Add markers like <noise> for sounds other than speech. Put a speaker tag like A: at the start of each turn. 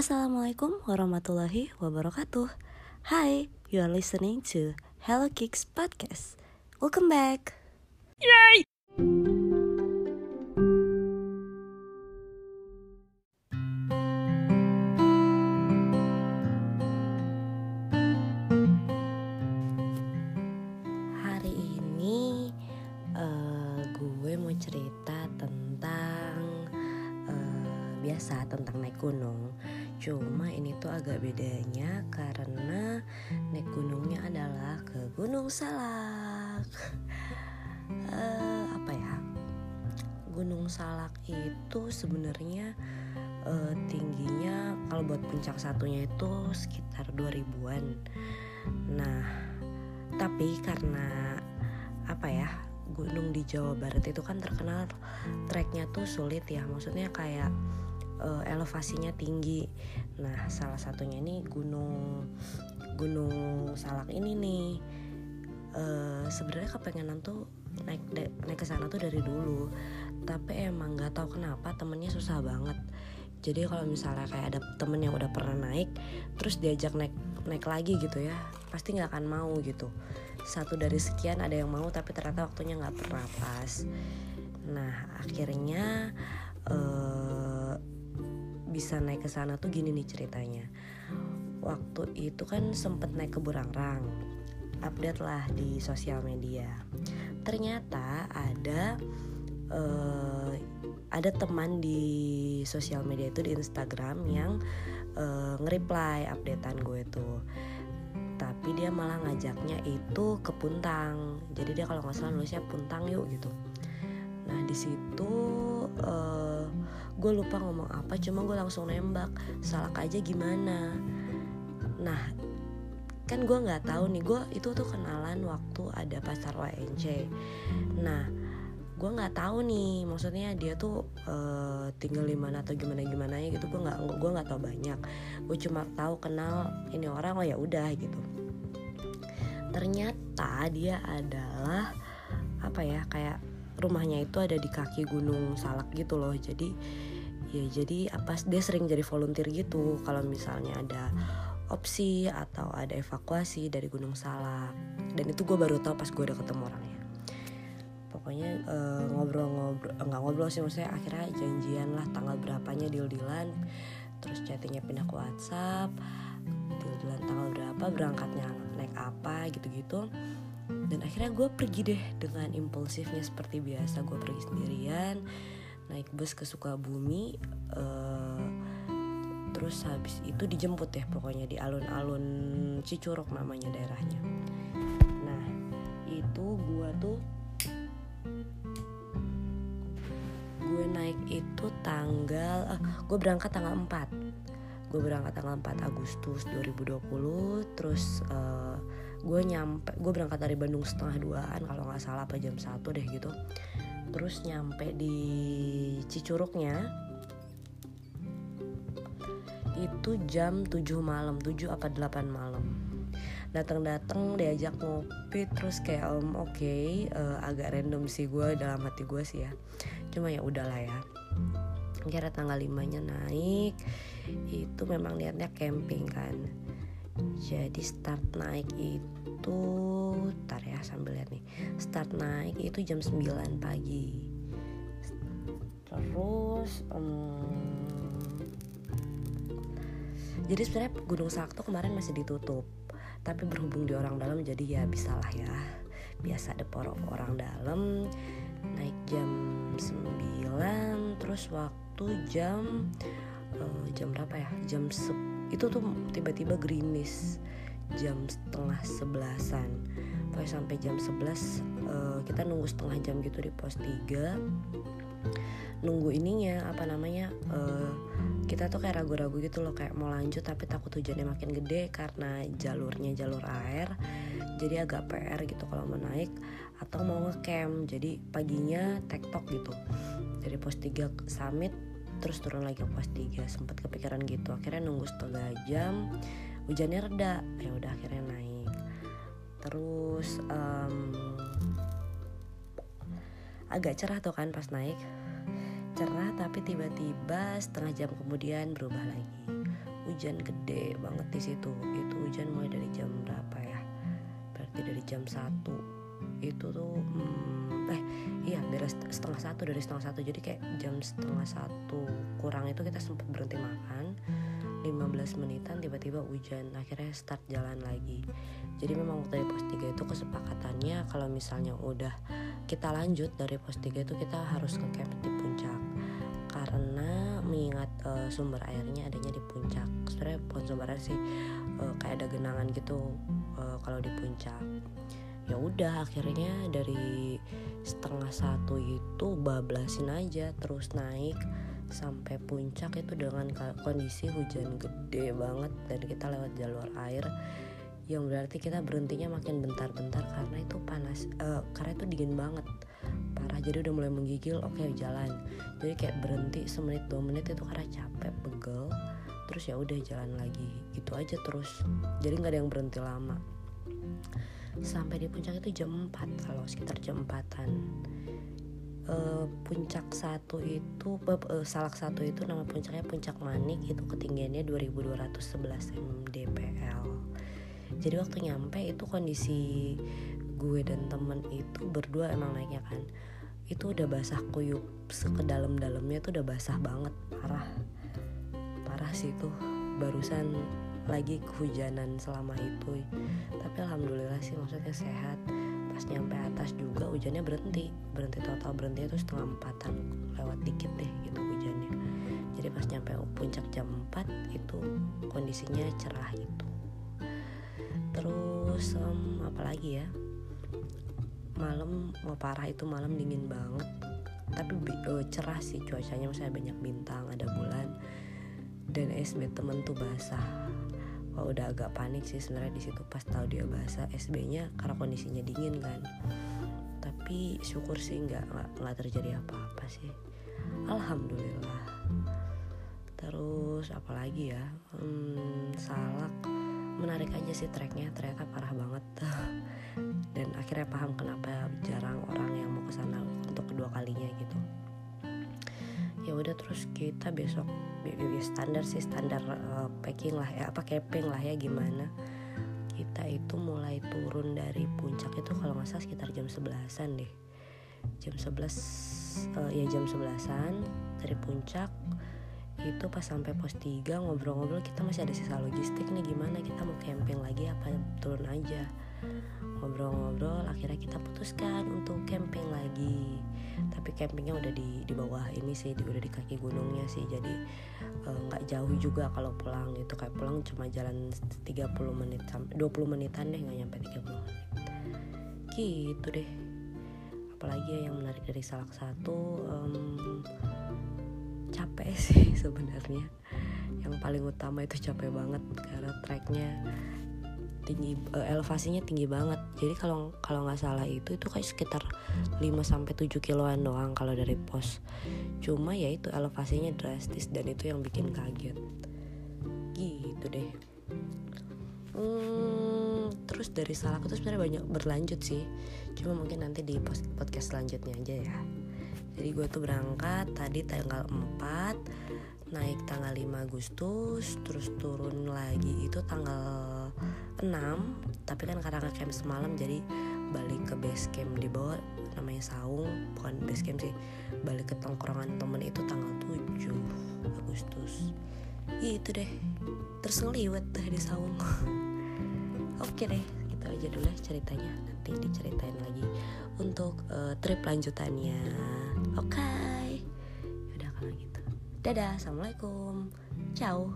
A: Assalamualaikum warahmatullahi wabarakatuh. Hi, you are listening to Hello Kicks podcast. Welcome back. Yay! Agak bedanya karena naik gunungnya adalah ke Gunung Salak. uh, <laughs> apa ya? Gunung Salak itu sebenarnya uh, tingginya kalau buat puncak satunya itu sekitar 2000-an. Nah, tapi karena apa ya? Gunung di Jawa Barat itu kan terkenal treknya tuh sulit ya. Maksudnya kayak uh, elevasinya tinggi. Nah, salah satunya ini gunung Gunung Salak ini nih. Uh, Sebenarnya kepengenan tuh naik naik ke sana tuh dari dulu, tapi emang nggak tahu kenapa temennya susah banget. Jadi kalau misalnya kayak ada temen yang udah pernah naik, terus diajak naik naik lagi gitu ya, pasti nggak akan mau gitu. Satu dari sekian ada yang mau, tapi ternyata waktunya nggak pernah pas. Nah akhirnya bisa naik ke sana tuh gini nih ceritanya. Waktu itu kan sempet naik ke Burangrang, update lah di sosial media. Ternyata ada uh, ada teman di sosial media itu di Instagram yang uh, nge-reply updatean gue tuh tapi dia malah ngajaknya itu ke Puntang jadi dia kalau nggak salah nulisnya Puntang yuk gitu nah di situ uh, gue lupa ngomong apa cuma gue langsung nembak salak aja gimana? Nah kan gue nggak tahu nih gue itu tuh kenalan waktu ada pasar WNC nah gue nggak tahu nih maksudnya dia tuh uh, tinggal di mana atau gimana gimana ya gitu gue nggak gue nggak tahu banyak. Gue cuma tahu kenal ini orang oh ya udah gitu. Ternyata dia adalah apa ya kayak rumahnya itu ada di kaki gunung salak gitu loh. Jadi ya jadi apa dia sering jadi volunteer gitu. Kalau misalnya ada opsi atau ada evakuasi dari gunung salak. Dan itu gue baru tahu pas gue udah ketemu orangnya. Pokoknya ngobrol-ngobrol uh, nggak ngobrol sih maksudnya akhirnya janjian lah tanggal berapanya deal-dealan. Terus chattingnya pindah ke WhatsApp deal-dealan tanggal berapa berangkatnya naik apa gitu-gitu dan akhirnya gue pergi deh dengan impulsifnya seperti biasa. Gue pergi sendirian naik bus ke Sukabumi uh, terus habis itu dijemput deh pokoknya di alun-alun Cicuruk namanya daerahnya. Nah itu gue tuh gue naik itu tanggal uh, gue berangkat tanggal 4 gue berangkat tanggal 4 Agustus 2020 terus uh, gue nyampe gue berangkat dari Bandung setengah duaan kalau nggak salah apa jam satu deh gitu. Terus nyampe di Cicuruknya itu jam 7 malam 7 apa 8 malam. Datang-datang diajak ngopi terus kayak um, oke okay, uh, agak random sih gue dalam hati gue sih ya. Cuma ya udahlah ya. Kira tanggal 5 nya naik itu memang niatnya camping kan jadi start naik itu tar ya sambil lihat nih. Start naik itu jam 9 pagi. Terus um, jadi sebenarnya Gunung Salak tuh kemarin masih ditutup. Tapi berhubung di orang dalam jadi ya bisalah ya. Biasa ada porok orang dalam. Naik jam 9 terus waktu jam uh, jam berapa ya? Jam se itu tuh tiba-tiba gerimis jam setengah sebelasan. Pokoknya sampai jam 11 uh, kita nunggu setengah jam gitu di pos 3 nunggu ininya apa namanya uh, kita tuh kayak ragu-ragu gitu loh kayak mau lanjut tapi takut hujannya makin gede karena jalurnya jalur air. Jadi agak PR gitu kalau mau naik atau mau ngecamp. Jadi paginya tektok gitu. Dari pos 3 summit terus turun lagi ke pos 3 sempat kepikiran gitu. Akhirnya nunggu setengah jam hujannya reda. Ya udah akhirnya naik. Terus um, agak cerah tuh kan pas naik. Cerah tapi tiba-tiba setengah jam kemudian berubah lagi. Hujan gede banget di situ. Itu hujan mulai dari jam berapa ya? Berarti dari jam satu itu tuh hmm, eh iya beres setengah satu dari setengah satu. Jadi kayak jam setengah satu kurang itu kita sempat berhenti makan. 15 menitan tiba-tiba hujan akhirnya start jalan lagi. Jadi memang waktu dari pos 3 itu kesepakatannya kalau misalnya udah kita lanjut dari pos 3 itu kita harus ke camp di puncak. Karena mengingat uh, sumber airnya adanya di puncak. Sebenarnya bukan sumber air sih uh, kayak ada genangan gitu uh, kalau di puncak ya udah akhirnya dari setengah satu itu bablasin aja terus naik sampai puncak itu dengan kondisi hujan gede banget dan kita lewat jalur air yang berarti kita berhentinya makin bentar-bentar karena itu panas uh, karena itu dingin banget. Parah jadi udah mulai menggigil oke okay, jalan. Jadi kayak berhenti semenit dua menit itu karena capek pegel. Terus ya udah jalan lagi gitu aja terus. Jadi nggak ada yang berhenti lama sampai di puncak itu jam 4 kalau sekitar jam 4an uh, puncak satu itu uh, salak satu itu nama puncaknya puncak manik itu ketinggiannya 2211 mdpl jadi waktu nyampe itu kondisi gue dan temen itu berdua emang naiknya kan. Itu udah basah kuyup sekedalam dalamnya tuh udah basah banget parah. Parah sih tuh barusan lagi kehujanan selama itu. Tapi alhamdulillah sih maksudnya sehat. Pas nyampe atas juga hujannya berhenti. Berhenti total berhenti itu setengah empatan. Lewat dikit deh gitu hujannya. Jadi pas nyampe puncak jam 4 itu kondisinya cerah itu terus um, apalagi ya? Malam mau parah itu malam dingin banget. Tapi uh, cerah sih cuacanya. Misalnya banyak bintang ada bulan. Dan SB temen tuh basah Wah udah agak panik sih sebenarnya di situ pas tahu dia basah SB-nya karena kondisinya dingin kan. Tapi syukur sih nggak nggak terjadi apa-apa sih. Alhamdulillah. Terus apalagi ya? Hmm, salak menarik aja sih treknya ternyata parah banget <laughs> dan akhirnya paham kenapa jarang orang yang mau ke sana untuk kedua kalinya terus kita besok standar sih standar uh, packing lah ya apa camping lah ya gimana. Kita itu mulai turun dari puncak itu kalau nggak salah sekitar jam 11an deh. Jam 11 uh, eh, ya jam 11an dari puncak itu pas sampai pos 3 ngobrol-ngobrol kita masih ada sisa logistik nih gimana kita mau camping lagi apa turun aja ngobrol-ngobrol akhirnya kita putuskan untuk camping lagi. Tapi campingnya udah di di bawah ini sih di, udah di kaki gunungnya sih. Jadi eh, nggak uh, jauh juga kalau pulang gitu. Kayak pulang cuma jalan 30 menit sampai 20 menitan deh nggak nyampe 30 menit. Gitu deh. Apalagi ya yang menarik dari salah satu um, capek <laughs> sih sebenarnya. Yang paling utama itu capek banget karena treknya tinggi uh, elevasinya tinggi banget. Jadi kalau kalau nggak salah itu itu kayak sekitar 5 sampai 7 kiloan doang kalau dari pos. Cuma ya itu elevasinya drastis dan itu yang bikin kaget. Gitu deh. Hmm, terus dari Salak itu sebenarnya banyak berlanjut sih. Cuma mungkin nanti di podcast selanjutnya aja ya. Jadi gue tuh berangkat tadi tanggal 4 naik tanggal 5 Agustus terus turun lagi itu tanggal 6 tapi kan karena ngecamp semalam jadi balik ke base camp di bawah namanya Saung bukan base camp sih balik ke tongkrongan temen itu tanggal 7 Agustus. Itu deh. Terus ngeliwet deh di Saung. <laughs> Oke deh gitu aja dulu ya ceritanya. Nanti diceritain lagi untuk uh, trip lanjutannya. Oke. Okay. udah kalau gitu. Dadah assalamualaikum. Ciao